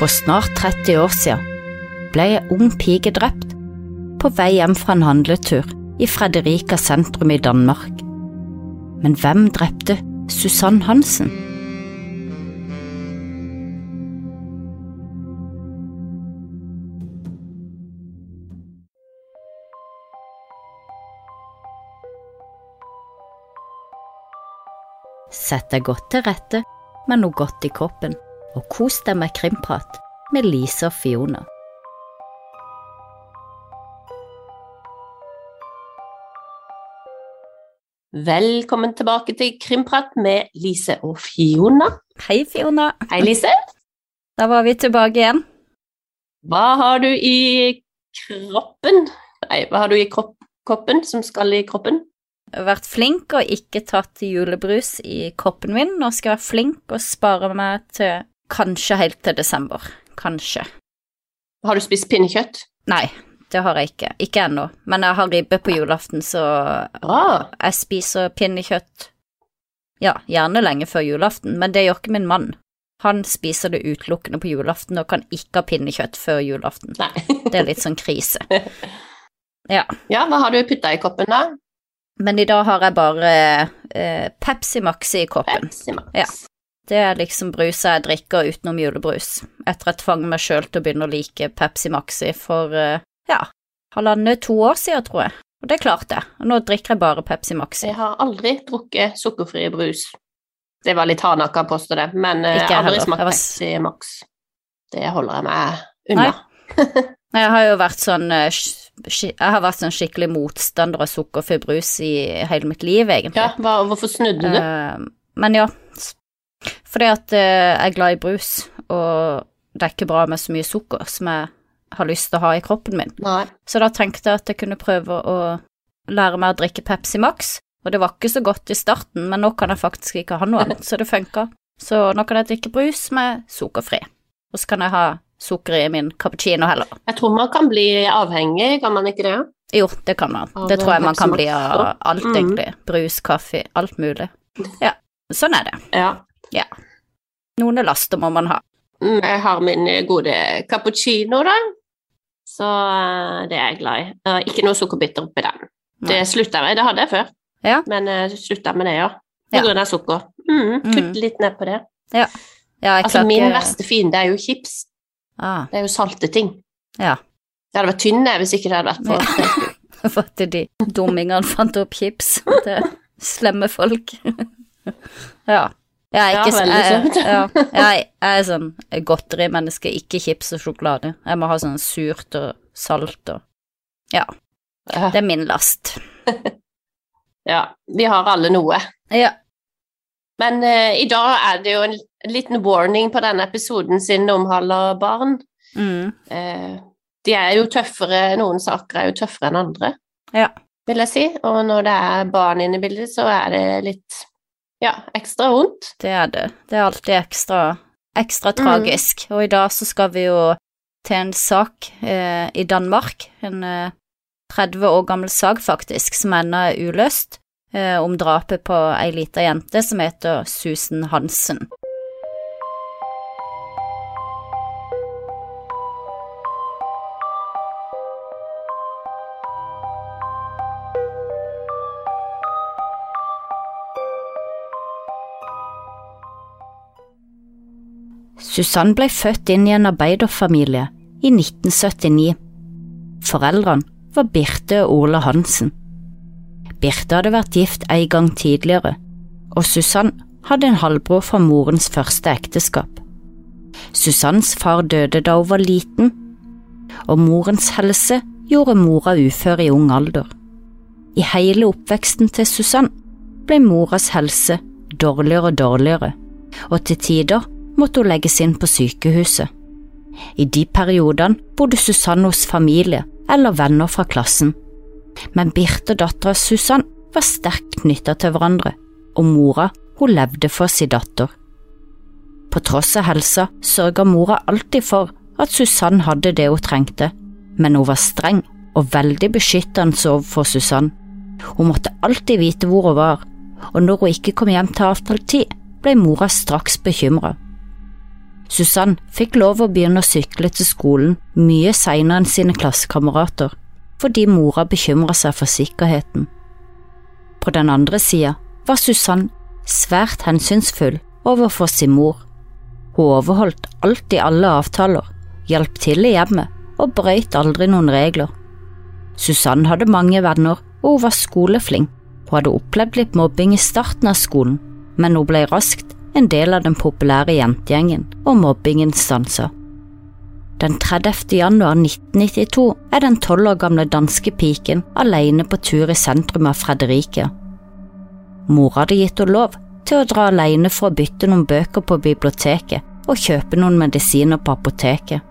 For snart 30 år siden ble ei ung pike drept på vei hjem fra en handletur i Fredrika sentrum i Danmark. Men hvem drepte Susann Hansen? Sett deg godt til rette med noe godt i kroppen, og kos deg med krimprat med Lise og Fiona. Velkommen tilbake til Krimprat med Lise og Fiona. Hei, Fiona. Hei, Lise. Da var vi tilbake igjen. Hva har du i kroppen? Nei, hva har du i kropp, koppen som skal i kroppen? Vært flink og ikke tatt julebrus i koppen min. Nå skal jeg være flink og spare meg til kanskje helt til desember. Kanskje. Har du spist pinnekjøtt? Nei, det har jeg ikke. Ikke ennå. Men jeg har ribbe på julaften, så Ah, jeg spiser pinnekjøtt. Ja, gjerne lenge før julaften, men det gjør ikke min mann. Han spiser det utelukkende på julaften og kan ikke ha pinnekjøtt før julaften. nei. Det er litt sånn krise. Ja. Ja, hva har du putta i koppen, da? Men i dag har jeg bare eh, Pepsi Maxi i koppen. Pepsi Max. Ja. Det er liksom brusa jeg drikker utenom julebrus, etter at jeg tvang meg sjøl til å begynne å like Pepsi Maxi for eh, ja, halvannet, to år siden, tror jeg. Og det klarte jeg. Og nå drikker jeg bare Pepsi Maxi. Jeg har aldri drukket sukkerfri brus. Det var litt hardnakka påstå det, men jeg har aldri smakt var Pepsi Max. Det holder jeg meg unna. Nei, Jeg har jo vært sånn eh, Jeg har vært sånn skikkelig motstander av sukkerfri brus i hele mitt liv, egentlig. Ja, hva, hvorfor snudde du? Uh, men ja, fordi at uh, jeg er glad i brus, og det er ikke bra med så mye sukker som jeg har lyst til å ha i kroppen min. Nei. Så da tenkte jeg at jeg kunne prøve å lære meg å drikke Pepsi Max, og det var ikke så godt i starten, men nå kan jeg faktisk ikke ha noe annet, så det funka. Så nå kan jeg drikke brus med sukkerfri, og så kan jeg ha sukker i min cappuccino heller. Jeg tror man kan bli avhengig, kan man ikke det? Jo, det kan man. Av Det tror jeg man kan bli av alt, Mm. egentlig. Brus, kaffe, alt mulig. Ja, sånn er det. Ja. Noen laster må man ha. Mm, Jeg har min gode cappuccino, da. Så eh, det er jeg glad i. Eh, Ikke noe sukkerbitter oppi den. Det slutta jeg med. Det hadde jeg før, Ja. men jeg slutta med det, ja. På Ja. grunn av sukker. Mm, Mm. Kutte litt ned på det. Ja, jeg Altså, min verste fiende er jo chips. Ah, Det er jo salte ting. ja. Det hadde vært tynn jeg, hvis ikke det hadde vært for For at de dummingene fant opp chips. Er slemme folk. ja. Jeg er ikke jeg, ja, jeg, jeg er sånn godterimenneske, ikke chips og sjokolade. Jeg må ha sånn surt og salt og Ja, det er min last. Ja, vi har alle noe. Ja. Men eh, i dag er det jo en, en liten warning på denne episoden siden det omhandler barn. Mm. Eh, de er jo tøffere, noen saker er jo tøffere enn andre, Ja. vil jeg si. Og når det er barn inne i bildet, så er det litt ja, ekstra vondt. Det er det. Det er alltid ekstra, ekstra Mm. tragisk. Og i dag så skal vi jo til en sak eh, i Danmark, en eh, 30 år gammel sak faktisk, som ennå er uløst, eh, om drapet på ei lita jente som heter Susan Hansen. Susann ble født inn i en arbeiderfamilie i 1979. Foreldrene var Birte og Ole Hansen. Birte hadde vært gift en gang tidligere, og Susann hadde en halvbror fra morens første ekteskap. Susanns far døde da hun var liten, og morens helse gjorde mora ufør i ung alder. I hele oppveksten til Susann ble moras helse dårligere og dårligere, og til tider måtte hun legges inn på sykehuset. I de periodene bodde Susann hos familie eller venner fra klassen, men Birte dattera Susann var sterkt knytta til hverandre, og mora hun levde for sin datter. På tross av helsa sørga mora alltid for at Susann hadde det hun trengte, men hun var streng og veldig beskyttende overfor Susann. Hun måtte alltid vite hvor hun var, og når hun ikke kom hjem til avtalt tid, ble mora straks bekymra. Susann fikk lov å begynne å sykle til skolen mye seinere enn sine klassekamerater, fordi mora bekymra seg for sikkerheten. På den andre sida var Susann svært hensynsfull overfor sin mor. Hun overholdt alltid alle avtaler, hjalp til i hjemmet og brøyt aldri noen regler. Susann hadde mange venner og hun var skoleflink. Hun hadde opplevd litt mobbing i starten av skolen, men hun ble raskt en del av den populære jentegjengen, og mobbingen stanser. Den 30. januar 1992 er den tolv år gamle danske piken alene på tur i sentrum av Fredericia. Mor hadde gitt henne lov til å dra alene for å bytte noen bøker på biblioteket og kjøpe noen medisiner på apoteket.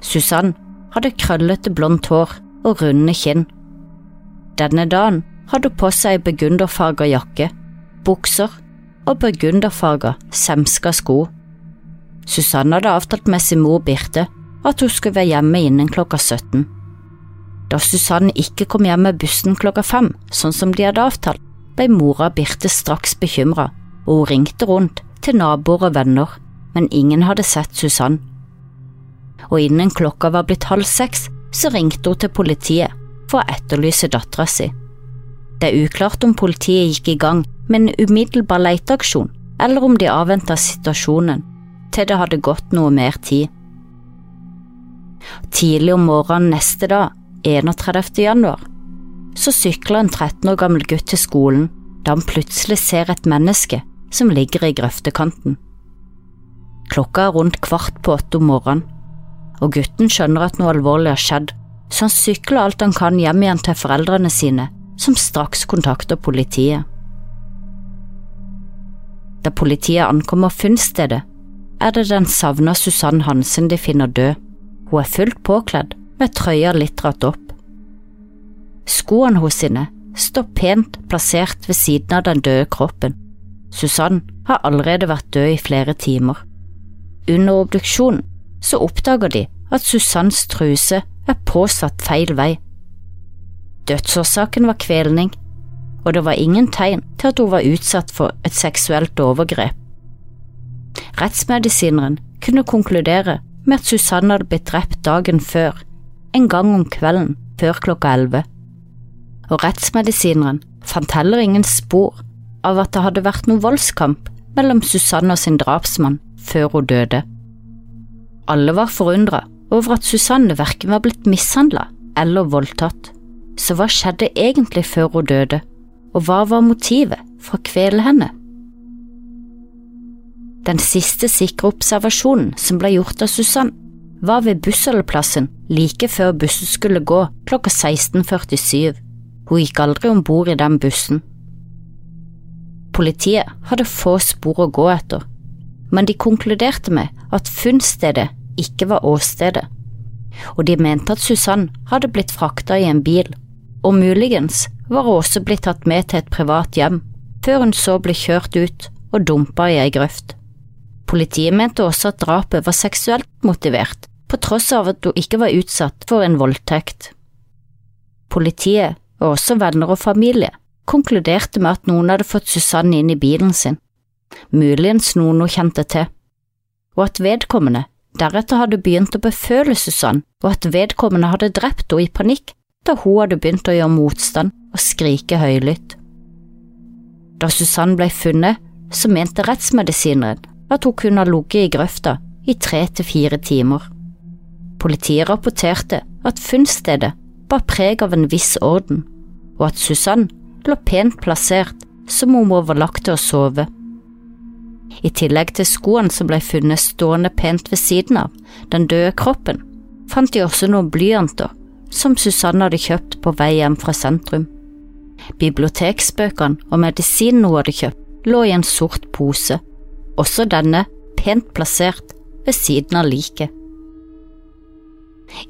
Susann hadde krøllete blondt hår og runde kinn. Denne dagen hadde hun på seg begunderfarga jakke, bukser og burgunderfarga, semska sko. Susanne hadde avtalt med sin mor Birte at hun skulle være hjemme innen klokka 17. Da Susanne ikke kom hjem med bussen klokka fem, sånn som de hadde avtalt, ble mora Birte straks bekymra, og hun ringte rundt til naboer og venner, men ingen hadde sett Susanne. Og innen klokka var blitt halv seks, så ringte hun til politiet for å etterlyse dattera si. Det er uklart om politiet gikk i gang med en umiddelbar leteaksjon, eller om de avventa situasjonen til det hadde gått noe mer tid. Tidlig om morgenen neste dag, 31. januar, så sykler en 13 år gammel gutt til skolen da han plutselig ser et menneske som ligger i grøftekanten. Klokka er rundt kvart på åtte om morgenen, og gutten skjønner at noe alvorlig har skjedd, så han sykler alt han kan hjem igjen til foreldrene sine, som straks kontakter politiet. Da politiet ankommer funnstedet, er det den savna Susann Hansen de finner død. Hun er fullt påkledd, med trøya litt dratt opp. Skoene hos sine står pent plassert ved siden av den døde kroppen. Susann har allerede vært død i flere timer. Under obduksjonen så oppdager de at Susanns truse er påsatt feil vei. Dødsårsaken var kvelning, og det var ingen tegn til at hun var utsatt for et seksuelt overgrep. Rettsmedisineren kunne konkludere med at Susanne hadde blitt drept dagen før, en gang om kvelden før klokka elleve, og rettsmedisineren fant heller ingen spor av at det hadde vært noen voldskamp mellom Susanne og sin drapsmann før hun døde. Alle var forundra over at Susanne verken var blitt mishandla eller voldtatt. Så hva skjedde egentlig før hun døde, og hva var motivet for å kvele henne? Den siste sikre observasjonen som ble gjort av Susann, var ved bussholdeplassen like før bussen skulle gå klokka 16.47. Hun gikk aldri om bord i den bussen. Politiet hadde få spor å gå etter, men de konkluderte med at funnstedet ikke var åstedet, og de mente at Susann hadde blitt frakta i en bil, og muligens var hun også blitt tatt med til et privat hjem, før hun så ble kjørt ut og dumpa i ei grøft. Politiet mente også at drapet var seksuelt motivert, på tross av at hun ikke var utsatt for en voldtekt. Politiet, og også venner og familie, konkluderte med at noen hadde fått Susanne inn i bilen sin, muligens noen hun kjente til, og at vedkommende deretter hadde begynt å beføle Susanne, og at vedkommende hadde drept henne i panikk da hun hadde begynt å gjøre motstand og skrike høylytt. Da Susanne ble funnet, så mente rettsmedisineren at hun kunne ha ligget i grøfta i tre til fire timer. Politiet rapporterte at funnstedet bar preg av en viss orden, og at Susann lå pent plassert som om hun var lagt til å sove. I tillegg til skoene som ble funnet stående pent ved siden av den døde kroppen, fant de også noen blyanter som Susanne hadde kjøpt på vei hjem fra sentrum. Biblioteksbøkene og medisinen hun hadde kjøpt, lå i en sort pose også denne pent plassert ved siden av liket.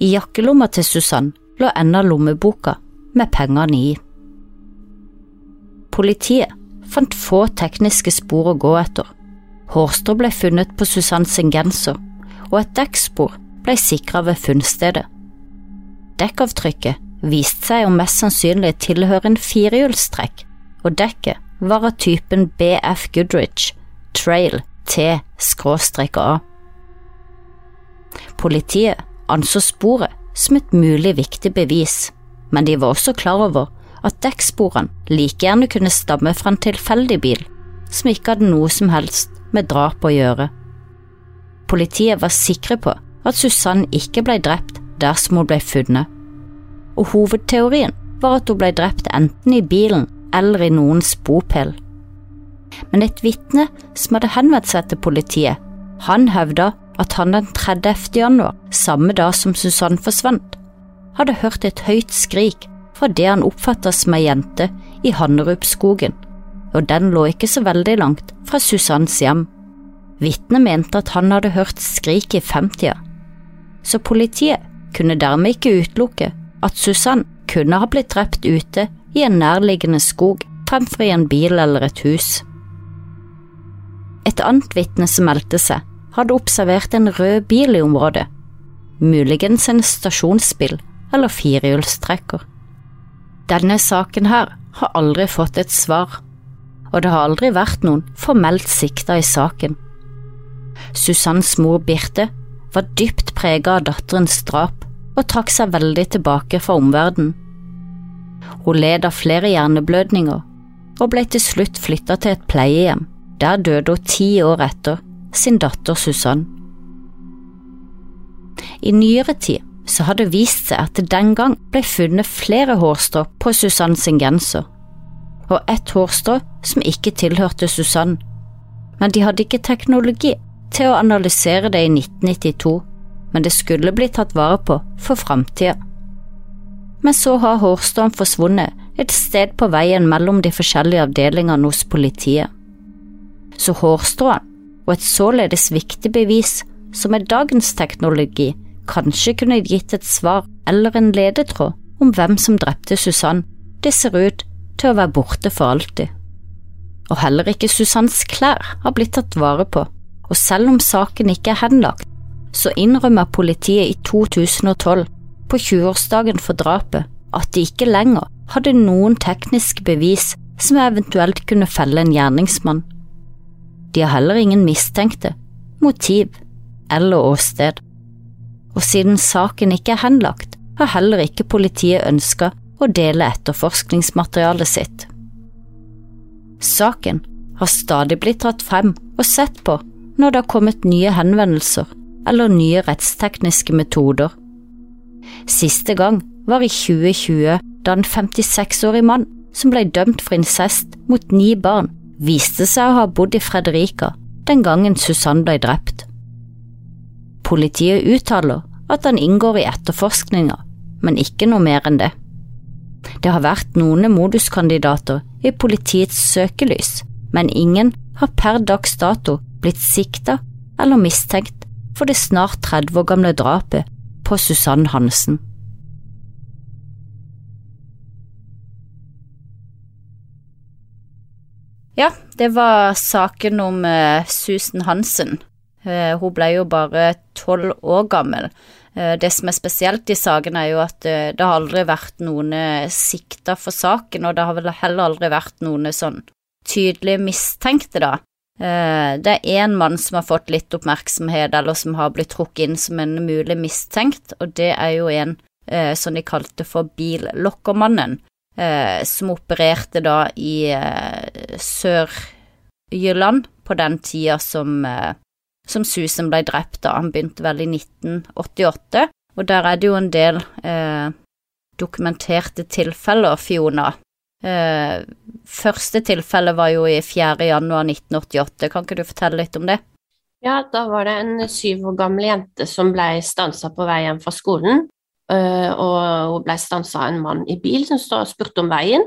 I jakkelomma til Susann lå enda lommeboka med pengene i. Politiet fant få tekniske spor å gå etter. Hårstrå ble funnet på Susannes genser, og et dekkspor ble sikra ved funnstedet. Dekkavtrykket viste seg å mest sannsynlig tilhøre en firehjulstrekk, og dekket var av typen BF Goodrich, Trail T-A. Politiet anså sporet som et mulig viktig bevis, men de var også klar over at dekksporene like gjerne kunne stamme fra en tilfeldig bil som ikke hadde noe som helst med drap å gjøre. Politiet var sikre på at Susanne ikke ble drept dersom hun ble funnet, og hovedteorien var at hun ble drept enten i bilen eller i noens bopel. Men et vitne som hadde henvendt seg til politiet, han hevda at han den 30. januar, samme dag som Susanne forsvant, hadde hørt et høyt skrik fra det han oppfatta som ei jente i Hannerupskogen, og den lå ikke så veldig langt fra Susannes hjem. Vitnet mente at han hadde hørt skrik i femtida, så politiet kunne dermed ikke utelukke at Susanne kunne ha blitt drept ute i en nærliggende skog fremfor i en bil eller et hus. Et annet vitne som meldte seg, hadde observert en rød bil i området, muligens en stasjonsbil eller firehjulstrekker. Denne saken her har aldri fått et svar, og det har aldri vært noen formelt sikta i saken. Susanns mor Birte var dypt prega av datterens drap og trakk seg veldig tilbake fra omverdenen. Hun led av flere hjerneblødninger og ble til slutt flytta til et pleiehjem. Der døde hun ti år etter sin datter Susann. I nyere tid så har det vist seg at det den gang ble funnet flere hårstrå på Susann sin genser, og ett hårstrå som ikke tilhørte Susann, men de hadde ikke teknologi til å analysere det i 1992, men det skulle bli tatt vare på for framtida. Men så har hårstråen forsvunnet et sted på veien mellom de forskjellige avdelingene hos politiet. Så hårstråen, og et således viktig bevis som med dagens teknologi kanskje kunne gitt et svar eller en ledetråd om hvem som drepte Susann, det ser ut til å være borte for alltid. Og heller ikke Susanns klær har blitt tatt vare på, og selv om saken ikke er henlagt, så innrømmer politiet i 2012, på 20-årsdagen for drapet, at de ikke lenger hadde noen tekniske bevis som eventuelt kunne felle en gjerningsmann. De har heller ingen mistenkte, motiv eller åsted. Og siden saken ikke er henlagt, har heller ikke politiet ønska å dele etterforskningsmaterialet sitt. Saken har stadig blitt dratt frem og sett på når det har kommet nye henvendelser eller nye rettstekniske metoder. Siste gang var i 2020 da en 56-årig mann som ble dømt for incest mot ni barn, viste seg å ha bodd i Fredrika den gangen Susann ble drept. Politiet uttaler at han inngår i etterforskninga, men ikke noe mer enn det. Det har vært noen moduskandidater i politiets søkelys, men ingen har per dags dato blitt sikta eller mistenkt for det snart 30 år gamle drapet på Susann Hansen. Ja, det var saken om uh, Susan Hansen. Uh, hun ble jo bare tolv år gammel. Uh, det som er spesielt i saken, er jo at det har aldri vært noen sikta for saken, og det har vel heller aldri vært noen sånn tydelig mistenkte, da. Det er én mann som har fått litt oppmerksomhet, eller som har blitt trukket inn som en mulig mistenkt, og det er jo en som de kalte for Billokkermannen eh, som opererte da i eh, Sør-Jylland på den tida som, eh, som Susan ble drept da. Han begynte vel i 1988, og der er det jo en del eh, dokumenterte tilfeller, Fiona. Eh, første tilfelle var jo i 4. januar 1988, kan ikke du fortelle litt om det? Ja, da var det en syv år gammel jente som ble stansa på vei hjem fra skolen. Uh, og hun ble stansa av en mann i bil som spurte om veien.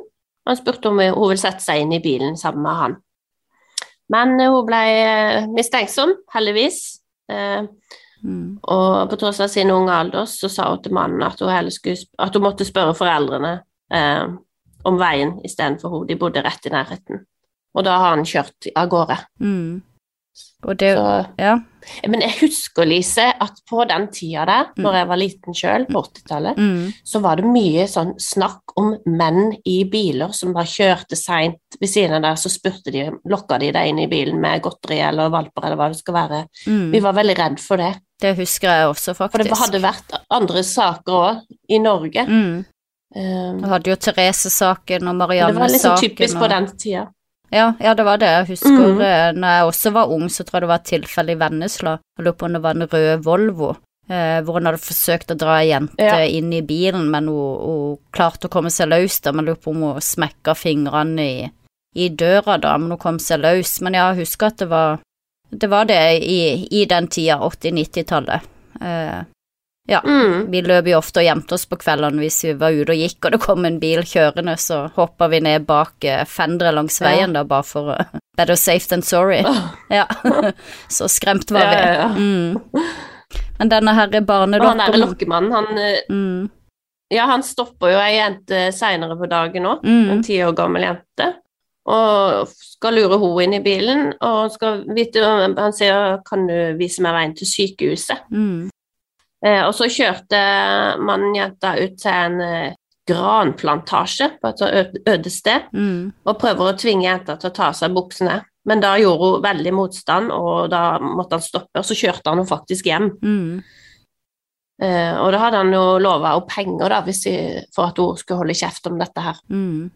Han spurte om hun ville sette seg inn i bilen sammen med han. Men uh, hun ble uh, mistenksom, heldigvis. Mm. Og på tross av sin unge alder så sa hun til mannen at hun, skulle, at hun måtte spørre foreldrene om veien istedenfor henne. De bodde rett i nærheten. Og da har han kjørt av gårde. Mm. Det Så, Ja. men jeg husker, Lise, at på den tida der, Mm. når jeg var liten sjøl, på 80-tallet, Mm. så var det mye sånn snakk om menn i biler som bare kjørte seint ved siden av der, så spurte de, lokka de deg inn i bilen med godteri eller valper eller hva det skal være. Mm. Vi var veldig redd for det, Det husker jeg også, faktisk. for det hadde vært andre saker òg i Norge. Um, Du hadde jo Therese-saken og Marianne-saken. det var liksom typisk og... på den tida. Ja, ja, det var det. Jeg husker mm. eh, når jeg også var ung, så tror jeg det var et tilfelle i Vennesla. Jeg lurer på om det var en rød Volvo, eh, hvor hun hadde forsøkt å dra ei jente Ja. inn i bilen, men hun, hun klarte å komme seg løs, da. Men jeg lurer på om hun smekka fingrene i, i døra, da, men hun kom seg løs. Men ja, jeg husker at det var det, var det i, i den tida, 80-90-tallet. Eh, Mm. vi løp jo ofte og gjemte oss på kveldene hvis vi var ute og gikk, og det kom en bil kjørende, så hoppa vi ned bak uh, fenderet langs Ja. veien, da, bare for uh, Better safe than sorry. Oh. Ja. så skremt var Ja, vi. ja, ja. Mm. Men denne herre barnedokken han derre lokkemannen, han eh, mm. Ja, han stopper jo ei jente seinere på dagen òg, Mm. en ti år gammel jente, og skal lure henne inn i bilen, og skal vite Han sier 'kan du vise meg veien til sykehuset'? Mm. Eh, og så kjørte mannen jenta ut til en eh, granplantasje på et øde sted, Mm. og prøver å tvinge jenta til å ta av seg buksene. Men da gjorde hun veldig motstand, og da måtte han stoppe, og så kjørte han henne faktisk hjem. Mm. Eh, og da hadde han jo lova henne penger da, de, for at hun skulle holde kjeft om dette her. Mm.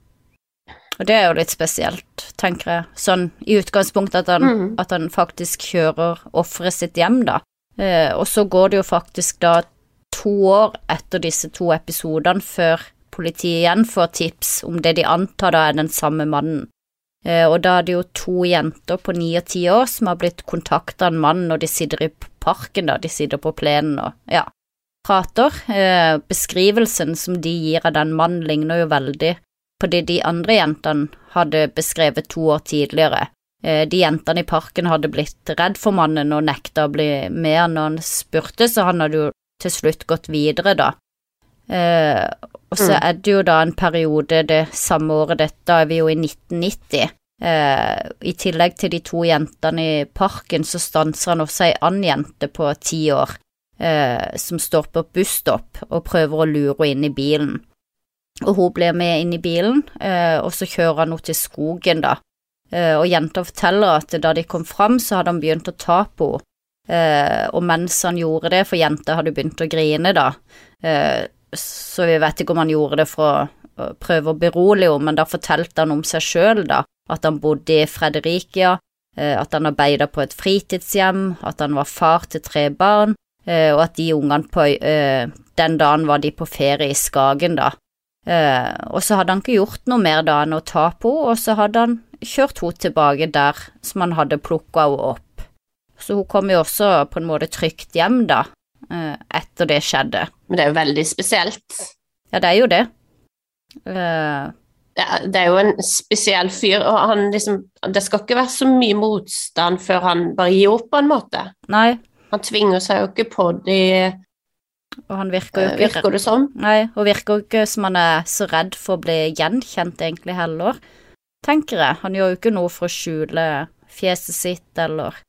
Og det er jo litt spesielt, tenker jeg, sånn i utgangspunktet at han, Mhm. at han faktisk kjører offeret sitt hjem, da. Eh, og så går det jo faktisk da to år etter disse to episodene før politiet igjen får tips om det de antar da er den samme mannen. Eh, og da er det jo to jenter på ni og ti år som har blitt kontakta av en mann når de sitter i parken, da, de sitter på plenen og ja, prater. Eh, beskrivelsen som de gir av den mannen ligner jo veldig på det de andre jentene hadde beskrevet to år tidligere. Eh, De jentene i parken hadde blitt redd for mannen og nekta å bli med når han spurte, så han hadde jo til slutt gått videre, da. Eh, og så Mm. er det jo da en periode det samme året, dette er vi jo i 1990. Eh, I tillegg til de to jentene i parken, så stanser han også ei annen jente på ti år, eh, som står på et busstopp og prøver å lure henne inn i bilen. Og hun blir med inn i bilen, eh, og så kjører han henne til skogen, da. Eh, og jenta forteller at da de kom fram, så hadde han begynt å ta på henne. Eh, og mens han gjorde det, for jenta hadde begynt å grine, da, eh, så vi vet ikke om han gjorde det for å prøve å berolige henne, men da fortalte han om seg sjøl, da, at han bodde i Frederikia, at han arbeida på et fritidshjem, at han var far til tre barn, og at de ungene på Den dagen var de på ferie i Skagen, da. Og så hadde han ikke gjort noe mer da enn å ta på henne, og så hadde han kjørt henne tilbake der som han hadde plukka henne opp. Så hun kom jo også på en måte trygt hjem, da, eh, etter det skjedde. Men det er jo veldig spesielt. Ja, det er jo det. Uh... Det er, det er jo en spesiell fyr, og han liksom Det skal ikke være så mye motstand før han bare gir opp, på en måte. nei, Han tvinger seg jo ikke på de, og han virker jo eh, ikke virker det som. Nei, og virker jo ikke som han er så redd for å bli gjenkjent egentlig heller, tenker jeg. Han gjør jo ikke noe for å skjule fjeset sitt eller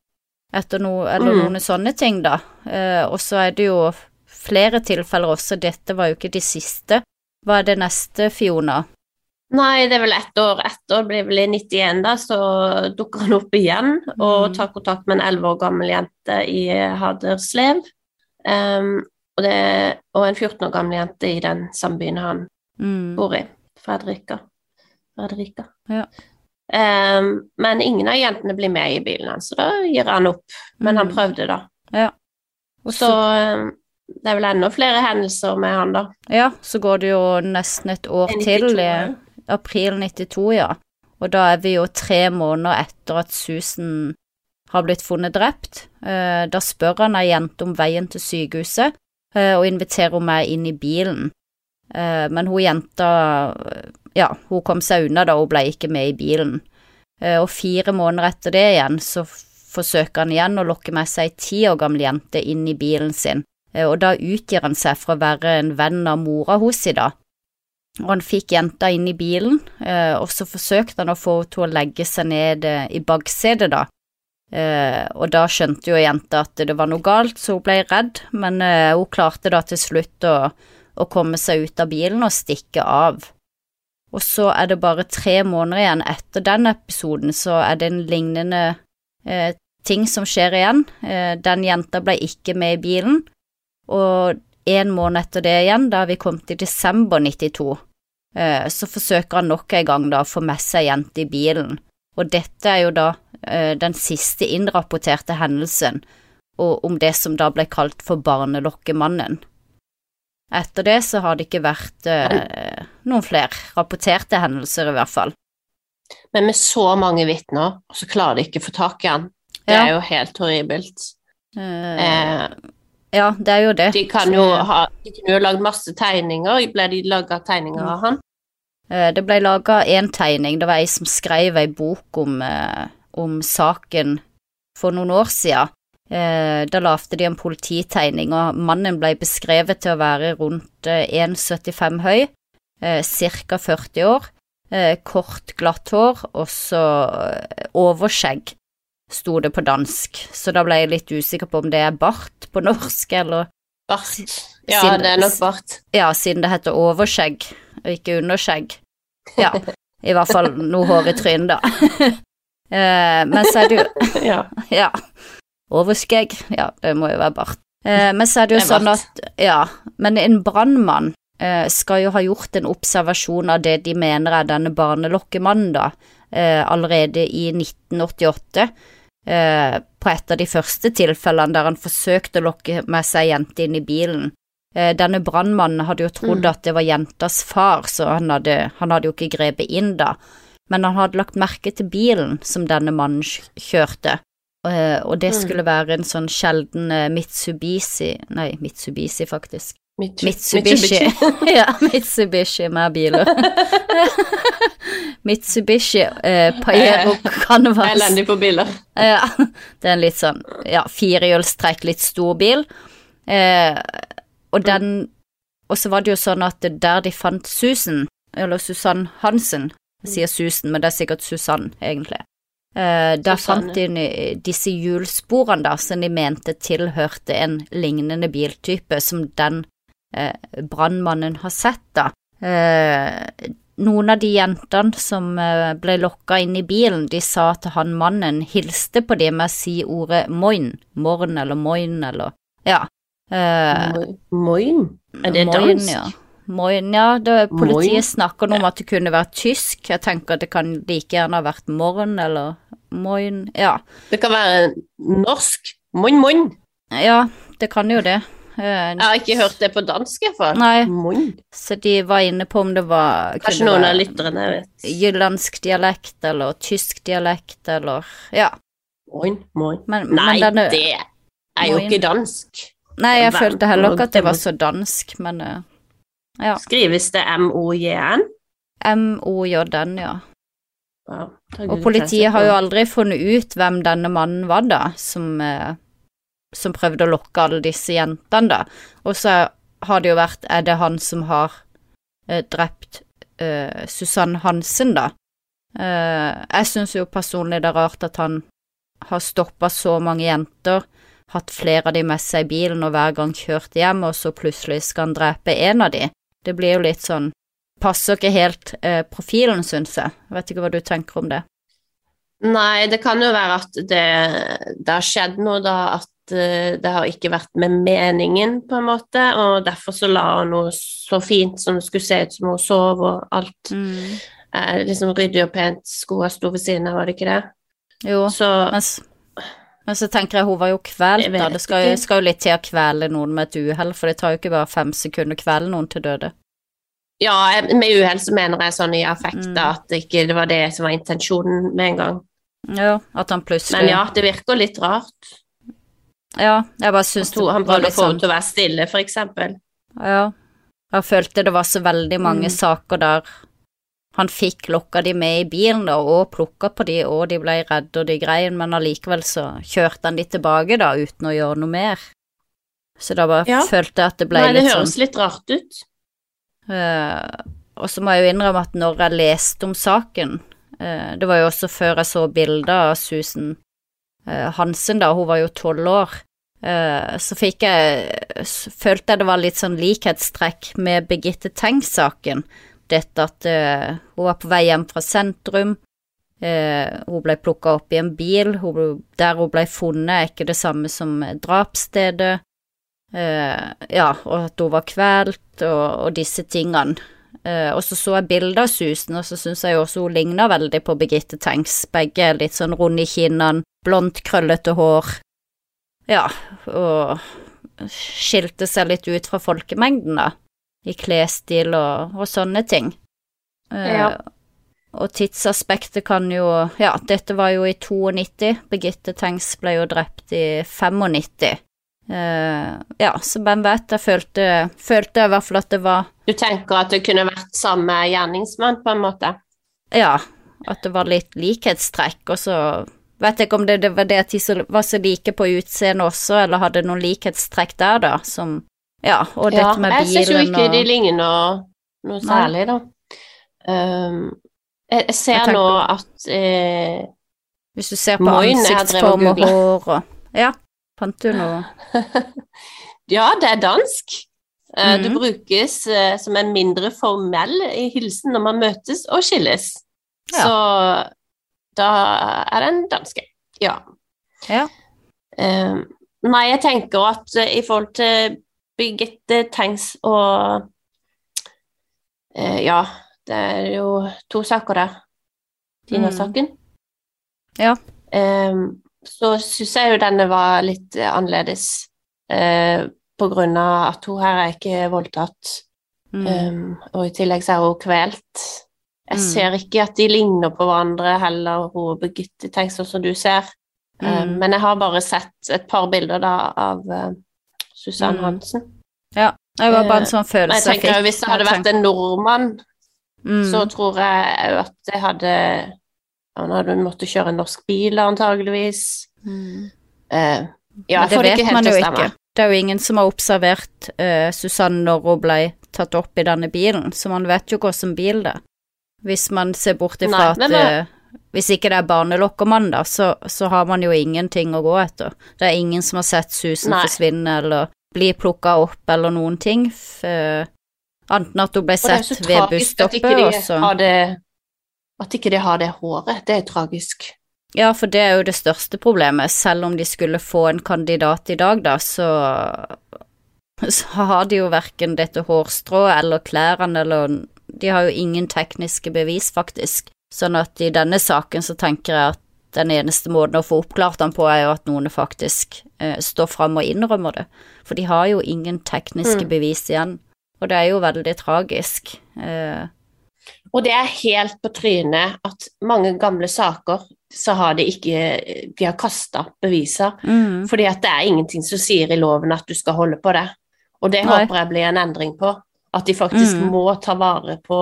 etter noe, eller Mm. noen sånne ting, da. Eh, og så er det jo flere tilfeller også, dette var jo ikke de siste. Hva er det neste, Fiona? Nei, det er vel ett år etter, det blir vel i 91 da, så dukker han opp igjen og Mm. tar kontakt med en 11 år gammel jente i Haderslev. Um, og, det, og en 14 år gammel jente i den samme byen han Mm. bor i, Fredrika. Fredrika. Ja. Um, men ingen av jentene blir med i bilen hans, så da gir han opp. Men han Mm. prøvde, da. Og Så em, det er vel enda flere hendelser med han, da. Ja, så går det jo nesten et år 92, til, i april 92, ja. Og da er vi jo tre måneder etter at Susan har blitt funnet drept. Eh, Da spør han ei jente om veien til sykehuset, eh, og inviterer henne med inn i bilen. Eh, Men hun jenta, eh, ja, hun kom seg unna da, hun ble ikke med i bilen. Eh, Og fire måneder etter det igjen, så forsøker han igjen å lokke med seg ei ti år gammel jente inn i bilen sin. Eh, og da utgir han seg for å være en venn av mora hos i da. Og han fikk jenta inn i bilen, eh, og så forsøkte han å få henne til å legge seg ned i baksetet da. Og da skjønte jo jenta at det var noe galt, så hun ble redd, men hun klarte da til slutt å, å komme seg ut av bilen og stikke av. Og så er det bare tre måneder igjen etter den episoden, så er det en lignende eh, ting som skjer igjen. Eh, den jenta ble ikke med i bilen, og en måned etter det igjen, da vi kom til desember 92, eh, så forsøker han nok en gang da å få med seg jente i bilen, og dette er jo da Eh, den siste innrapporterte hendelsen, og om det som da ble kalt for barnelokkemannen. Etter det så har det ikke vært eh, noen flere rapporterte hendelser, i hvert fall. Men med så mange vitner, så klarer de ikke å få tak i han. Det ja. er jo helt horribelt. Uh, eh, ja, det er jo det. De kan jo ha De kunne jo lagd masse tegninger. Ble de laga tegninger av han? Eh, det ble laga én tegning. Det var ei som skrev ei bok om eh, om saken for noen år. Eh, da lagde de en polititegning, og mannen ble beskrevet til å være rundt 1,75 eh, høy, eh, ca. 40 år, eh, kort, glatt hår og så eh, overskjegg, sto det på dansk, så da ble jeg litt usikker på om det er bart på norsk, eller Bart. Ja, siden, det er nok bart. Ja, siden det heter overskjegg og ikke underskjegg. Ja, i hvert fall noe hår i trynet, da. Eh, men så er det jo ja. ja. Overskegg, ja, det må jo være bart. Eh, men så er det jo sånn at Ja, men en brannmann eh, skal jo ha gjort en observasjon av det de mener er denne barnelokkemannen, da, eh, allerede i 1988. Eh, på et av de første tilfellene der han forsøkte å lokke med seg jente inn i bilen. Eh, denne brannmannen hadde jo trodd mm. at det var jentas far, så han hadde, han hadde jo ikke grepet inn da men han hadde lagt merke til bilen som denne mannen kjørte, eh, og det mm. skulle være en sånn sjelden eh, Mitsubishi Nei, Mitsubishi, faktisk. Mitsubishi. ja, Mitsubishi med biler. Mitsubishi eh, Pajero Canvas. Elendig på biler. ja, det er en litt sånn ja, firehjulstrekk, litt stor bil. Eh, og den Og så var det jo sånn at der de fant Susan, eller Susann Hansen, jeg sier Susan, men det er sikkert Susann, egentlig. Eh, der fant de disse hjulsporene da, som de mente tilhørte en lignende biltype som den eh, brannmannen har sett, da. Eh, noen av de jentene som eh, ble lokka inn i bilen, de sa til han mannen hilste på dem med å si ordet moin, morgen eller moin eller ja. Eh, moin? Er det moin, dansk? Ja. Moin, ja. Det, politiet Moin. snakker om at det kunne vært tysk. Jeg tenker det kan like gjerne ha vært morgen eller moin, ja. Det kan være norsk. Moin, moin. Ja, det kan jo det. Eh, jeg har ikke hørt det på dansk, i hvert fall. Nei, moin. så de var inne på om det var Kanskje noen av lytterne vet. Jyllandsk dialekt eller tysk dialekt eller ja. Moin, moin. Men, Nei, men denne, det er jo moin. ikke dansk. Nei, jeg følte heller ikke at det var så dansk, men uh, ja. Skrives det M-O-J-N? M-O-J-N, ja. Wow. og politiet har jo aldri funnet ut hvem denne mannen var, da, som, eh, som prøvde å lokke alle disse jentene, da. Og så har det jo vært Er det han som har eh, drept eh, Susann Hansen, da? Eh, jeg syns jo personlig det er rart at han har stoppa så mange jenter, hatt flere av de med seg i bilen og hver gang kjørt hjem, og så plutselig skal han drepe en av de. Det blir jo litt sånn Passer ikke helt eh, profilen, syns jeg. Vet ikke hva du tenker om det? Nei, det kan jo være at det, det har skjedd noe, da. At det har ikke vært med meningen, på en måte. Og derfor så la hun noe så fint som det skulle se ut som hun sov, og alt. Mm. Eh, liksom ryddig og pent. Skoene sto ved siden av, var det ikke det? Jo, så, mens men så tenker jeg hun var jo kvelt, da. Det skal, skal, jo litt til å kvele noen med et uhell, for det tar jo ikke bare fem sekunder å kvele noen til døde. Ja, med uhell så mener jeg sånn i affekt, mm. at det ikke det var det som var intensjonen med en gang. Ja, at han plutselig Men ja, det virker litt rart. Ja, jeg bare syns det Han prøvde å få henne sånn til å være stille, for eksempel. Ja. Jeg følte det var så veldig mange mm. saker der han fikk lokka de med i bilen da, og plukka på de, og de ble redde og de grein, men allikevel så kjørte han de tilbake da, uten å gjøre noe mer. Så da bare ja. følte jeg at det ble litt sånn Nei, det høres litt rart ut. Uh, og så må jeg jo innrømme at når jeg leste om saken, uh, det var jo også før jeg så bilder av Susan eh, Hansen, da, hun var jo tolv år, eh, så fikk jeg Følte jeg det var litt sånn likhetstrekk med Birgitte Tengs-saken. Dette at eh, hun var på vei hjem fra sentrum. Eh, hun ble plukka opp i en bil. Der hun ble funnet, er ikke det samme som drapsstedet. Eh, ja, og at hun var kvalt, og, og disse tingene. Uh, og så så jeg bilder av Susan, og så syns jeg også hun ligner veldig på Birgitte Tengs. Begge er litt sånn runde i kinnene, blondt, krøllete hår. Ja, og skilte seg litt ut fra folkemengden, da, i klesstil og, og sånne ting. Ja. Ja. Og tidsaspektet kan jo Ja, dette var jo i 92. Birgitte Tengs ble jo drept i 95. Uh, ja, så hvem vet, jeg følte, følte jeg i hvert fall at det var Du tenker at det kunne vært samme gjerningsmann, på en måte? Ja, at det var litt likhetstrekk, og så vet ikke om det, det var det at de var så like på utseendet også, eller hadde noen likhetstrekk der, da, som Ja, og Ja, dette med bilen og jeg syns jo ikke og de ligner noe, noe særlig, da. Um, jeg, jeg ser Jeg nå at eh, Hvis du ser på ansiktsform og hår og Ja, fant du noe Ja, det er dansk. Eh, Det Mhm. brukes eh, som en mindre formell i hilsen når man møtes og skilles. Ja. Så da er det en danske. Ja. Ja. Um, nei, jeg tenker at eh, i forhold til Birgitte Tengs og uh, Ja, det er jo to saker der. Tina-saken. Ja. Um, så syns jeg jo denne var litt eh, annerledes, Uh, på grunn av at hun her er ikke voldtatt, Mm. Um, og i tillegg så er hun kvelt. Jeg Mm. ser ikke at de ligner på hverandre heller, hun og Birgitte Tenk sånn som du ser. Mm. Uh, Men jeg har bare sett et par bilder da av uh, Susann Mm. Hansen. Det var bare en Eh, sånn følelse jeg tenker jo hvis det hadde vært en nordmann, mm. så tror jeg at det hadde Han hadde måttet kjøre en norsk bil, antageligvis. mm. Eh, ja, jeg det får det ikke helt til å stemme. ikke. Det er jo ingen som har observert uh, Susanne når hun ble tatt opp i denne bilen, så man vet jo hvordan bil det er. Hvis man ser bort ifra at men det- eh, Hvis ikke det er barnelokkermann, da, så, så har man jo ingenting å gå etter. Det er ingen som har sett Susan Nei. forsvinne eller bli plukka opp eller noen ting. For, eh, Enten at hun ble sett så ved busstoppet, og så har det At ikke de har det håret. Det er tragisk. Ja, for det er jo det største problemet. Selv om de skulle få en kandidat i dag, da, så, så har de jo verken dette hårstrået eller klærne eller De har jo ingen tekniske bevis, faktisk. Sånn at i denne saken så tenker jeg at den eneste måten å få oppklart den på, er jo at noen faktisk eh, står fram og innrømmer det. For de har jo ingen tekniske Mm. bevis igjen. Og det er jo veldig tragisk. Eh, Og det er helt på trynet at mange gamle saker så har de ikke De har kasta beviser. mm, Fordi at det er ingenting som sier i loven at du skal holde på det. Og det Nei. håper jeg blir en endring på. At de faktisk Mm. må ta vare på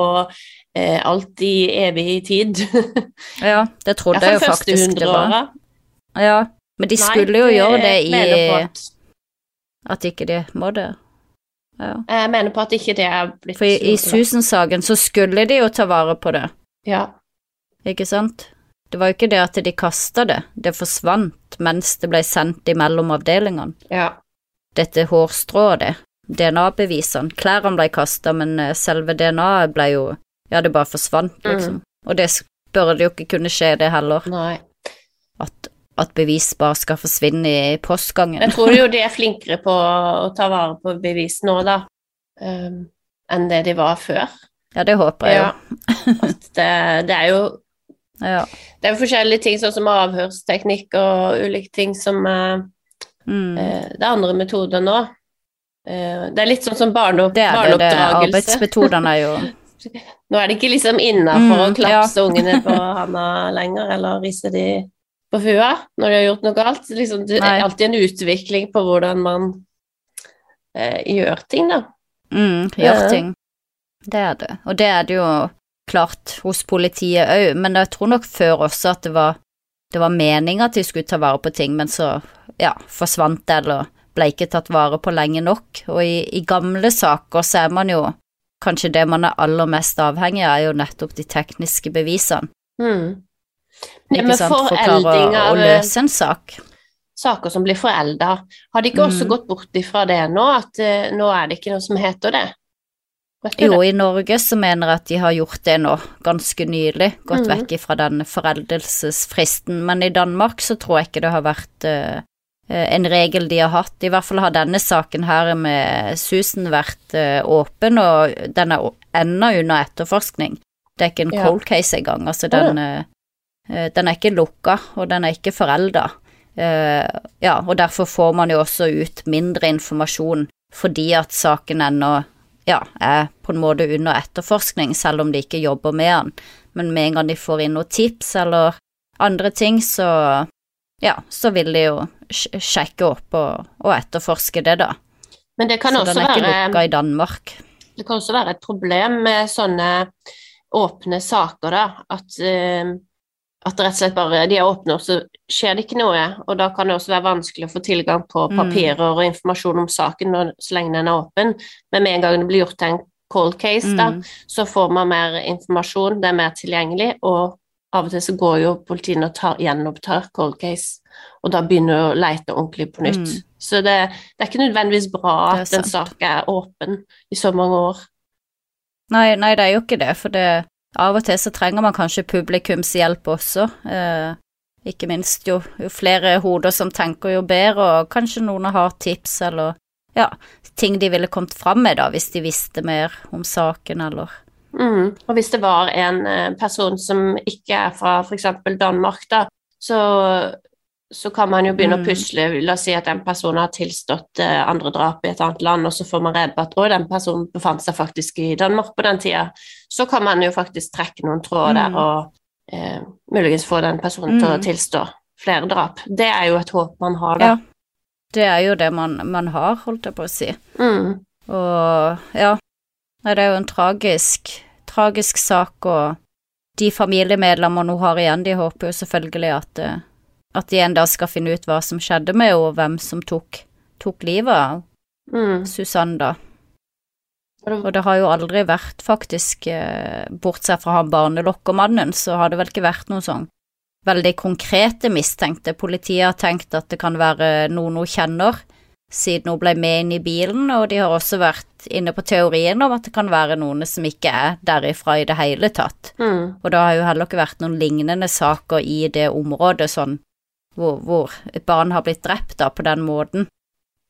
eh, alt i evig tid. ja, det trodde jeg jo faktisk det var. Ja, men de Nei, skulle jo gjøre det i at- At ikke de må det. Ja. Jeg mener på at ikke det er blitt For i, i. Susan-saken så skulle de jo ta vare på det, Ja. ikke sant? Det var jo ikke det at de kasta det, det forsvant mens det ble sendt imellom avdelingene. ja. Dette hårstrået, det. DNA-bevisene. Klærne ble kasta, men eh, selve DNA-et ble jo Ja, det bare forsvant, Mm. liksom. Og det burde jo ikke kunne skje, det heller. Nei. At, at bevis bare skal forsvinne i postgangen. Jeg tror jo de er flinkere på å ta vare på bevis nå, da, um, enn det de var før. Ja, det håper jeg jo. Ja. At det, det er jo Ja. Det er jo forskjellige ting, sånn som avhørsteknikk og ulike ting som eh, Mm. eh, Det er andre metoder nå. Eh, det er litt sånn som barne, Det er det, det arbeidsmetodene er jo Nå er det ikke liksom innafor Mm, å klapse ungene på handa lenger, eller rise de på fua når de har gjort noe galt. Liksom, det er alltid en utvikling på hvordan man eh, gjør ting, da. mm, Ja. gjør ting. Det er det. Og det er det jo klart hos politiet òg, men jeg tror nok før også at det var, det var meninga at de skulle ta vare på ting, men så ja, forsvant det eller ble ikke tatt vare på lenge nok. Og i, i gamle saker så er man jo Kanskje det man er aller mest avhengig av, er jo nettopp de tekniske bevisene. Mm. Ikke men sant, for å klare å, av eh, løse en sak. saker som blir forelda, har de ikke også Mm. gått bort ifra det nå, at uh, nå er det ikke noe som heter det? Jo, det? i Norge så mener jeg at de har gjort det nå, ganske nylig, gått mm. vekk fra den foreldelsesfristen, men i Danmark så tror jeg ikke det har vært eh, en regel de har hatt. I hvert fall har denne saken her med Susan vært eh, åpen, og den er ennå under etterforskning. Det er ikke en Ja. cold case engang, altså den, eh, eh, den er ikke lukka, og den er ikke forelda. Eh, ja, og derfor får man jo også ut mindre informasjon, fordi at saken ennå ja, er på en måte under etterforskning, selv om de ikke jobber med den. Men med en gang de får inn noen tips eller andre ting, så ja, så vil de jo sjekke opp og, og etterforske det, da. Men det kan Så også den er ikke lukka i Danmark. Det kan også være et problem med sånne åpne saker, da. At, uh, at rett og slett bare de er åpne, og så skjer det ikke noe. Og da kan det også være vanskelig å få tilgang på Mm. papirer og informasjon om saken når, så lenge den er åpen. Men med en gang det blir gjort til en cold case, da, Mm. så får man mer informasjon, det er mer tilgjengelig, og av og til så går jo politiet og tar, gjenopptar cold case, og da begynner å leite ordentlig på nytt. Mm. Så det, det er ikke nødvendigvis bra at en sak er åpen i så mange år. Nei, nei, det er jo ikke det, for det, av og til så trenger man kanskje publikums hjelp også. Eh, ikke minst jo, jo flere hoder som tenker, jo bedre, og kanskje noen har tips eller ja, ting de ville kommet fram med da, hvis de visste mer om saken, eller Mm. Og hvis det var en eh, person som ikke er fra f.eks. Danmark, da, så, så kan man jo begynne Mm. å pusle. La oss si at en person har tilstått eh, andre drap i et annet land, og så får man rede på at den personen befant seg faktisk i Danmark på den tida. Så kan man jo faktisk trekke noen tråder der Mm. og eh, muligens få den personen til å Mm. tilstå flere drap. Det er jo et håp man har, da. Ja. Det er jo det man, man har, holdt jeg på å si. Mm. Og ja, nei, det er jo en tragisk, tragisk sak, og de familiemedlemmene hun har igjen, de håper jo selvfølgelig at, eh, at de en dag skal finne ut hva som skjedde med henne, og hvem som tok, tok livet av Mm. Susanne, da. Og det- har jo aldri vært, faktisk, eh, bortsett fra han barnelokkermannen, så har det vel ikke vært noen sånn veldig konkrete mistenkte. Politiet har tenkt at det kan være noen hun kjenner, siden hun ble med inn i bilen, og de har også vært inne på teorien om at det kan være noen som ikke er derifra i det hele tatt. Mm. Og det har jo heller ikke vært noen lignende saker i det området, sånn hvor, hvor et barn har blitt drept da, på den måten.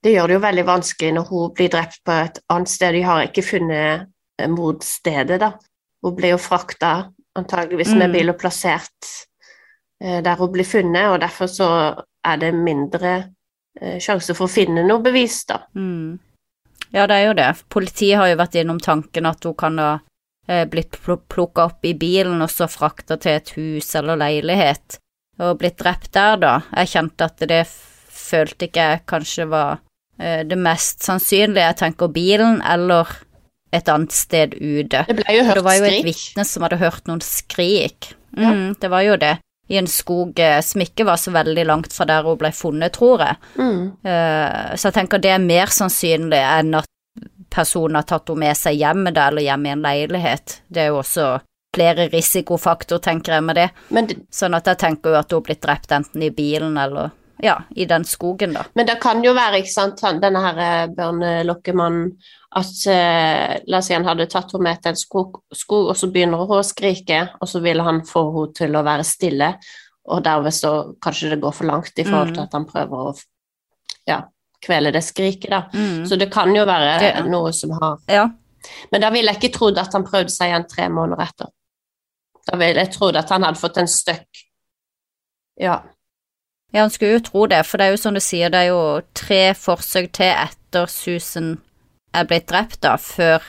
Det gjør det jo veldig vanskelig når hun blir drept på et annet sted. De har ikke funnet mordstedet, da. Hun blir jo frakta antageligvis med Mm. bil og plassert eh, der hun blir funnet, og derfor så er det mindre sjanse for å finne noe bevis, da. Mm. Ja, det er jo det. Politiet har jo vært innom tanken at hun kan ha eh, blitt pl plukka opp i bilen og så frakta til et hus eller leilighet, og blitt drept der, da. Jeg kjente at det følte ikke jeg kanskje var eh, det mest sannsynlige. Jeg tenker bilen eller et annet sted ute. Det ble jo hørt skrik. det var jo et vitne som hadde hørt noen skrik. Ja. Mm, det var jo det. I en skog eh, som ikke var så veldig langt fra der hun ble funnet, tror jeg. Mm. Eh, Så jeg tenker det er mer sannsynlig enn at personen har tatt henne med seg hjem der, eller hjem i en leilighet. Det er jo også flere risikofaktor, tenker jeg med det. Men, det- Sånn at jeg tenker jo at hun har blitt drept enten i bilen eller ja, i den skogen, da. men det kan jo være, ikke sant, denne her eh, børnelokkemannen, at eh, la oss si han hadde tatt henne med til en skog, skog, og så begynner hun å skrike, og så vil han få henne til å være stille, og derved så kanskje det går for langt i forhold til Mm. at han prøver å ja, kvele det skriket, da. Mm. Så det kan jo være Det- noe som har Ja. Men da ville jeg ikke trodd at han prøvde seg igjen tre måneder etter. Da ville jeg trodd at han hadde fått en støkk. Ja. Ja, han skulle jo tro det, for det er jo som du sier, det er jo tre forsøk til etter Susan er blitt drept, da, før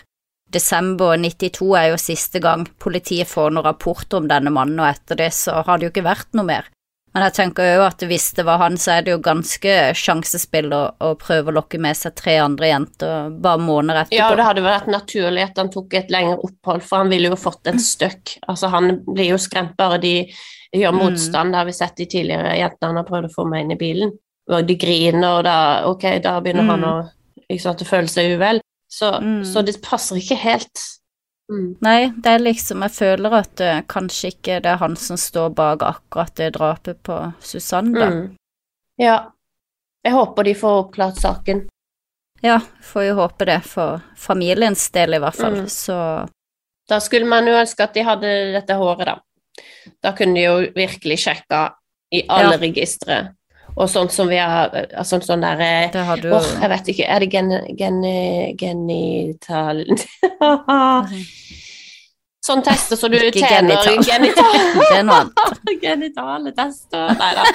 desember 92 er jo siste gang politiet får noen rapport om denne mannen, og etter det så har det jo ikke vært noe mer. Men jeg tenker jo at hvis det var han, så er det jo ganske sjansespill å, å prøve å lokke med seg tre andre jenter bare måneder etterpå. ja, det hadde vært naturlig at han tok et lengre opphold, for han ville jo fått et støkk. Altså, han blir jo skremt bare de gjør Mm. motstand, det har vi sett de tidligere jentene har prøvd å få meg inn i bilen. Og de griner, og da, okay, da begynner han å liksom, føle seg uvel. Så, Mm. så det passer ikke helt. Mm. Nei, det er liksom Jeg føler at det, kanskje ikke det er han som står bak akkurat det drapet på Susanne, da. Mm. Ja. Jeg håper de får oppklart saken. Ja, får jo håpe det, for familiens del i hvert fall. Mm. Så Da skulle man jo ønske at de hadde dette håret, da. Da kunne de jo virkelig sjekka i alle Ja. registre. Og sånn som vi har Sånn sånn der eh, Åh, jeg vet ikke, er det gen, gen, genital... sånn tester så du Ikke tjener genital. Genitale tester Nei da.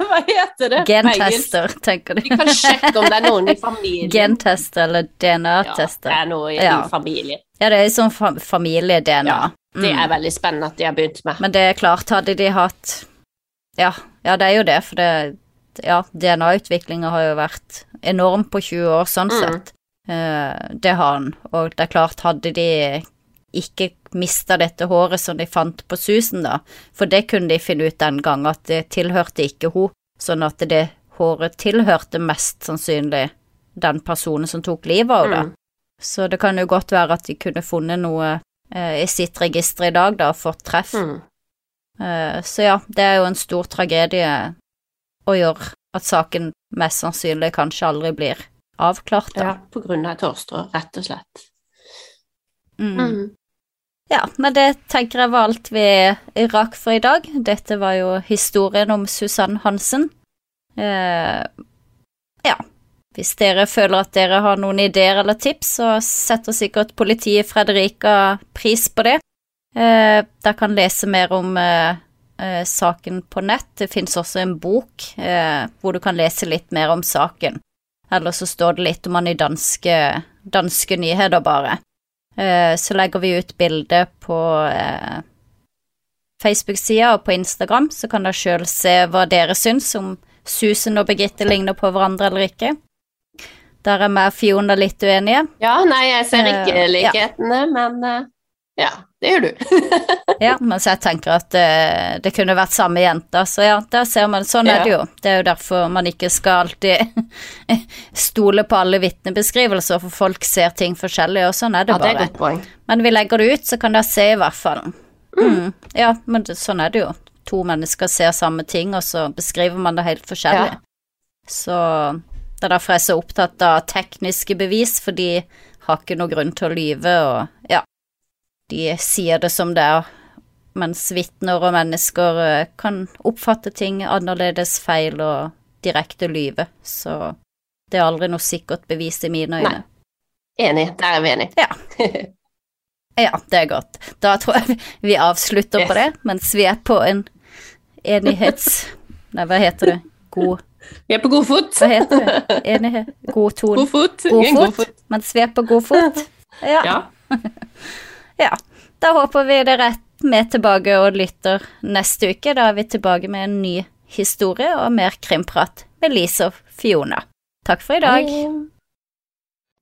Hva heter det? Gentester, tenker Vi kan sjekke om det er noen i familien. Gentester eller ja, det DNA-tester. er noe i, Ja. familien. Ja, det er sånn fa familie-DNA. Ja, Det Mm. er veldig spennende at de har begynt med. Men det er klart, hadde de hatt Ja, ja det er jo det, for det Ja, DNA-utviklinga har jo vært enorm på 20 år, sånn Mm. sett. Uh, det har han. Og det er klart, hadde de ikke mista dette håret som de fant på Susan, da, for det kunne de finne ut den gang, at det tilhørte ikke hun, sånn at det håret tilhørte mest sannsynlig den personen som tok livet av henne. Mm. Så det kan jo godt være at de kunne funnet noe i sitt register i dag, da, fått treff. Mm. Eh, så ja, det er jo en stor tragedie å gjøre at saken mest sannsynlig kanskje aldri blir avklart, da. Ja, på grunn av et hårstrå, rett og slett. Mm. Mm. Ja, men det tenker jeg var alt vi rakk for i dag. Dette var jo historien om Susann Hansen. Eh, ja, hvis dere føler at dere har noen ideer eller tips, så setter sikkert politiet Fredrika pris på det. Eh, dere kan lese mer om eh, eh, saken på nett. Det finnes også en bok eh, hvor du kan lese litt mer om saken. Eller så står det litt om han i danske, danske nyheter, bare. Eh, så legger vi ut bilde på Facebook-sida og på Instagram, så kan dere sjøl se hva dere syns om Susan og Birgitte ligner på hverandre eller ikke. Der er vi og Fiona litt uenige. Ja, nei, jeg ser ikke likhetene, ja. men eh, ja, det gjør du. Ja, mens jeg tenker at det, det kunne vært samme jenta, så ja, der ser man. Sånn er det jo. Det er jo derfor man ikke skal alltid stole på alle vitnebeskrivelser, for folk ser ting forskjellig, og sånn er det Ja, det er godt poeng. Men vi legger det ut, så kan dere se i hvert fall. Mm. Ja, men det, sånn er det jo. To mennesker ser samme ting, og så beskriver man det helt forskjellig. Ja. Så det er derfor jeg er så opptatt av tekniske bevis, for de har ikke noe grunn til å lyve, og ja, de sier det som det er. Mens vitner og mennesker eh, kan oppfatte ting annerledes, feil og direkte lyve. Så det er aldri noe sikkert bevis i mine øyne. Nei. Enig, der er vi enige. Ja, det er godt. Da tror jeg vi avslutter på det, mens vi er på en enighets... Nei, hva heter det? God Vi er på god fot. Hva heter det? Enighet? God ton? God fot. God fot? Mens vi er på god fot? Ja. Ja. ja. Da håper vi dere er med tilbake og lytter neste uke. Da er vi tilbake med en ny historie og mer krimprat med Lise og Fiona. Takk for i dag.